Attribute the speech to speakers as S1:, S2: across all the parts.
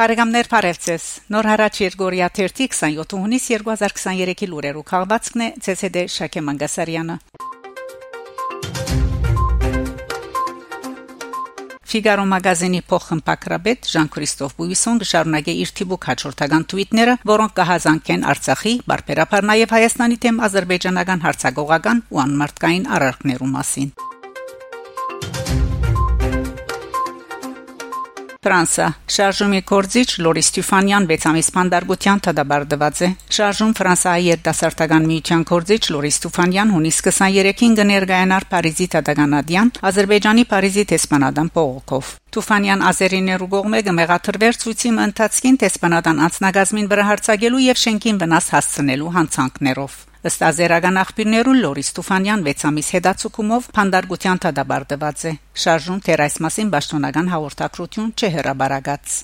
S1: Փարեգամներ Փարեվցես Նոր հարաճ Երգորիա 27 հունիս 2023-ի լուրերու քաղվածքն է ՑՍԴ Շակե Մանգասարյանը Ֆիգարո մագազինի փոխմպակրաբեդ Ժան-Քրիստոֆ Բուիսոն գշարունակե իր թիբուկ հաջորդական թվիթները, որոնք կհազանգեն Արցախի, բարբերաբար նաև Հայաստանի թեմ ազերբայջանական հարցագողական ու անմարտկային արարքներու մասին։ Ֆրանսա Շարժումի կորզիչ Լորի Ստյուֆանյան 6 ամիս փանդարգության թադաբարդված է Շարժում Ֆրանսայի երիտասարդական միության կորզիչ Լորի Ստյուֆանյան հունիս 23-ին կներկայանար Փարիզի թադականադյան Ադրբեջանի Փարիզի տեսփանադան փողոքով Տուֆանյան ազերիներու կողմը կմեղաթրվեր ցույցի մընթացքին տեսփանադան անցնագազմին վրա հարցակելու եւ շենքին վնաս հասցնելու հանցանքներով Ըստ ազերական աղբյուրներու Լորի Ստուֆանյան 6 ամիս հետացուկումով փանդարգության թադաբարդված է։ Շարժում թեր այս մասին պաշտոնական հաղորդակցություն չհրաբարագած։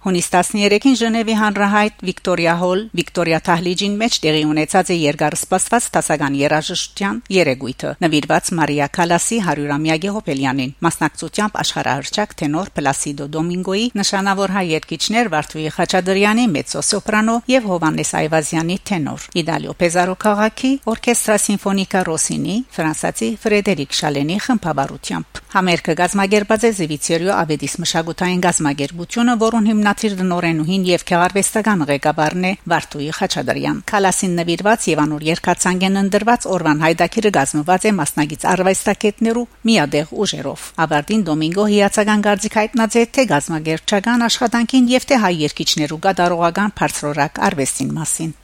S1: Հունիս 13-ին Ժնևի հանրահայտ Վիկտորիա հոլ Վիկտորիա Թահլիջին մեջ տեղի ունեցած է երկարսպասված տասական երաժշտության երեգույթը նվիրված Մարիա Կալասի 100-ամյակի հոբելյանին մասնակցությամբ աշխարհահռչակ տենոր Պլասիդո Դոմինգոյի նշանավոր հայ երգիչներ Վարդուի Խաչատրյանի մեծո սոպրանո եւ Հովանես Այվազյանի տենոր Իդալիո Պեզարո քաղաքի օրկեստրա սիմֆոնիկա Ռոսինի ֆրանսացի Ֆրեդերիկ Շալենի խմբավարությամբ համերգը գազմագերբած է Զիվիցերիո Ավեդիս մշակութային գազմագերբությունը որոնց հիմնա Նախնաթիր դնորենուհին եւ քեղարվեստական ղեկավարն է Վարդուի Խաչատրյան։ Կալասին նվիրված եւ անոր երկացանգեն ընդրված Օրվան Հայդակիրը գազմված է մասնագից արվեստագետներու միադեղ ուժերով։ Աբարդին Դոմինգո հիացական գարձիկ հայտնած է թե գազմագերբչական աշխատանքին եւ թե հայ երկիչներու գդարողական բարձրորակ արվեստին մասին։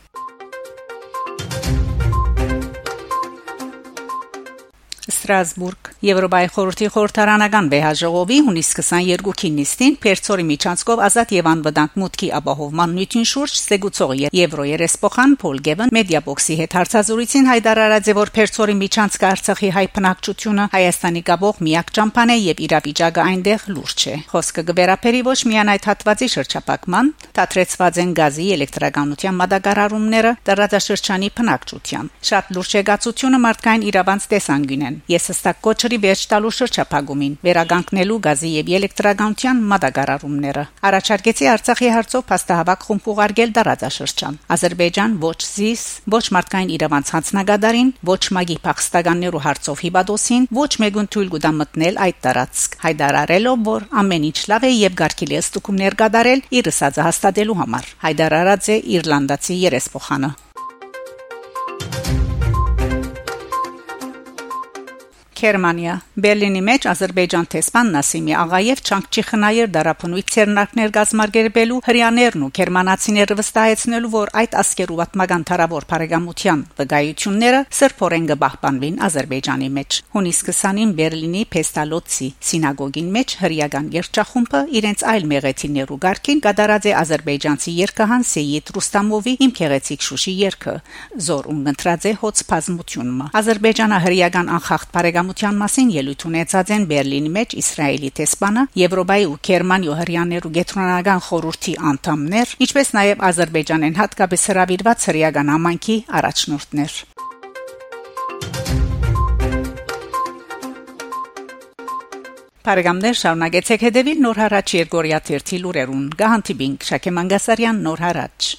S1: Ստրասբուրգ Եվրոպայի խորհրդի խորհրդարանական վեհաժողովի հունիս 22-ին նիստին Պերցորի միջանցքով ազատ եւ անվտանգ մուտքի ապահովման նյութին շուրջ ստեգուցող Եվրո երեսփոխան Փոլ Գևն մեդիաբոքսի հետ հարցազրույցին հայտարարած է որ Պերցորի միջանցքը Արցախի հայ բնակչությունը Հայաստանի գաբող միակ ճամփան է եւ իրավիճակը այնտեղ լուրջ է խոսքը գվերապերի ոչ միայն այդ հատվածի շրջապակման դատրեցված են գազի էլեկտրականության մատակարարումները տարածաշրջանի բնակչության շատ լուրջ է գացությունը մարդկային իրավանց տեսանկյուն են Ես հստակ կոչրի վերջ տալու շրջափակումին, վերագանքնելու գազի եւ էլեկտրականության մատակարարումները։ Առաջարկեցի Արցախի հարցով փաստահավաք խումբ ուղարկել դարաձաշրջան։ Ադրբեջան ոչ զիս, ոչ մարդկային իրավանց հանձնագետարին, ոչ մագի փախստականներու հարցով հիբադոսին, ոչ մեգուն թույլ կուտա մտնել այդ տարածք։ Հայդարարելով, որ ամեն ինչ լավ է եւ գարկի լեստուկումներ կդարել իր ըսածը հաստատելու համար։ Հայդարարած է Իռլանդացի երեսփոխանը։ Գերմանիա Բերլինի մեջ Ադրբեջան տեսփան Նասիմի Աղաև Չանկչի խնայեր դարապնույթ ցերնակներ գազմարգերբելու հрьяաներն ու գերմանացիները վստահեցնելու որ այդ ասկերուվատմական թարավոր բարեկամության վկայությունները սրբորեն կբահբանվին Ադրբեջանի մեջ հունիս 20-ին Բերլինի Փեստալոցի սինագոգին մեջ հрьяական երջախումբը իրենց այլ մեղեթիներու ղարքին կդարած է ադրբեջանցի երկհան Սեյիդ Ռուստամովի իմ քեղեցիկ Շուշի երգը զոր ունգընտրած է հոց բազմությունը Ադրբեջանը հрьяական անխախտ բարեկամ Անվտանգության մասին ելույթ ունեցած են Բերլինի մեջ Իսրայելի տեսփանը, Եվրոպայի ու Գերման յոհերյաներու գետրոնական խորհրդի անդամներ, ինչպես նաև Ադրբեջանեն հատկապես հրավիրված հրեական համանքի առաջնորդներ։ Փարեգամներ շարունակեցեք հետևել նոր հարաճ Երգորիա Թերթի լուրերուն։ Գահանտիբինգ Շակե Մանգասարյան նոր հարաճ։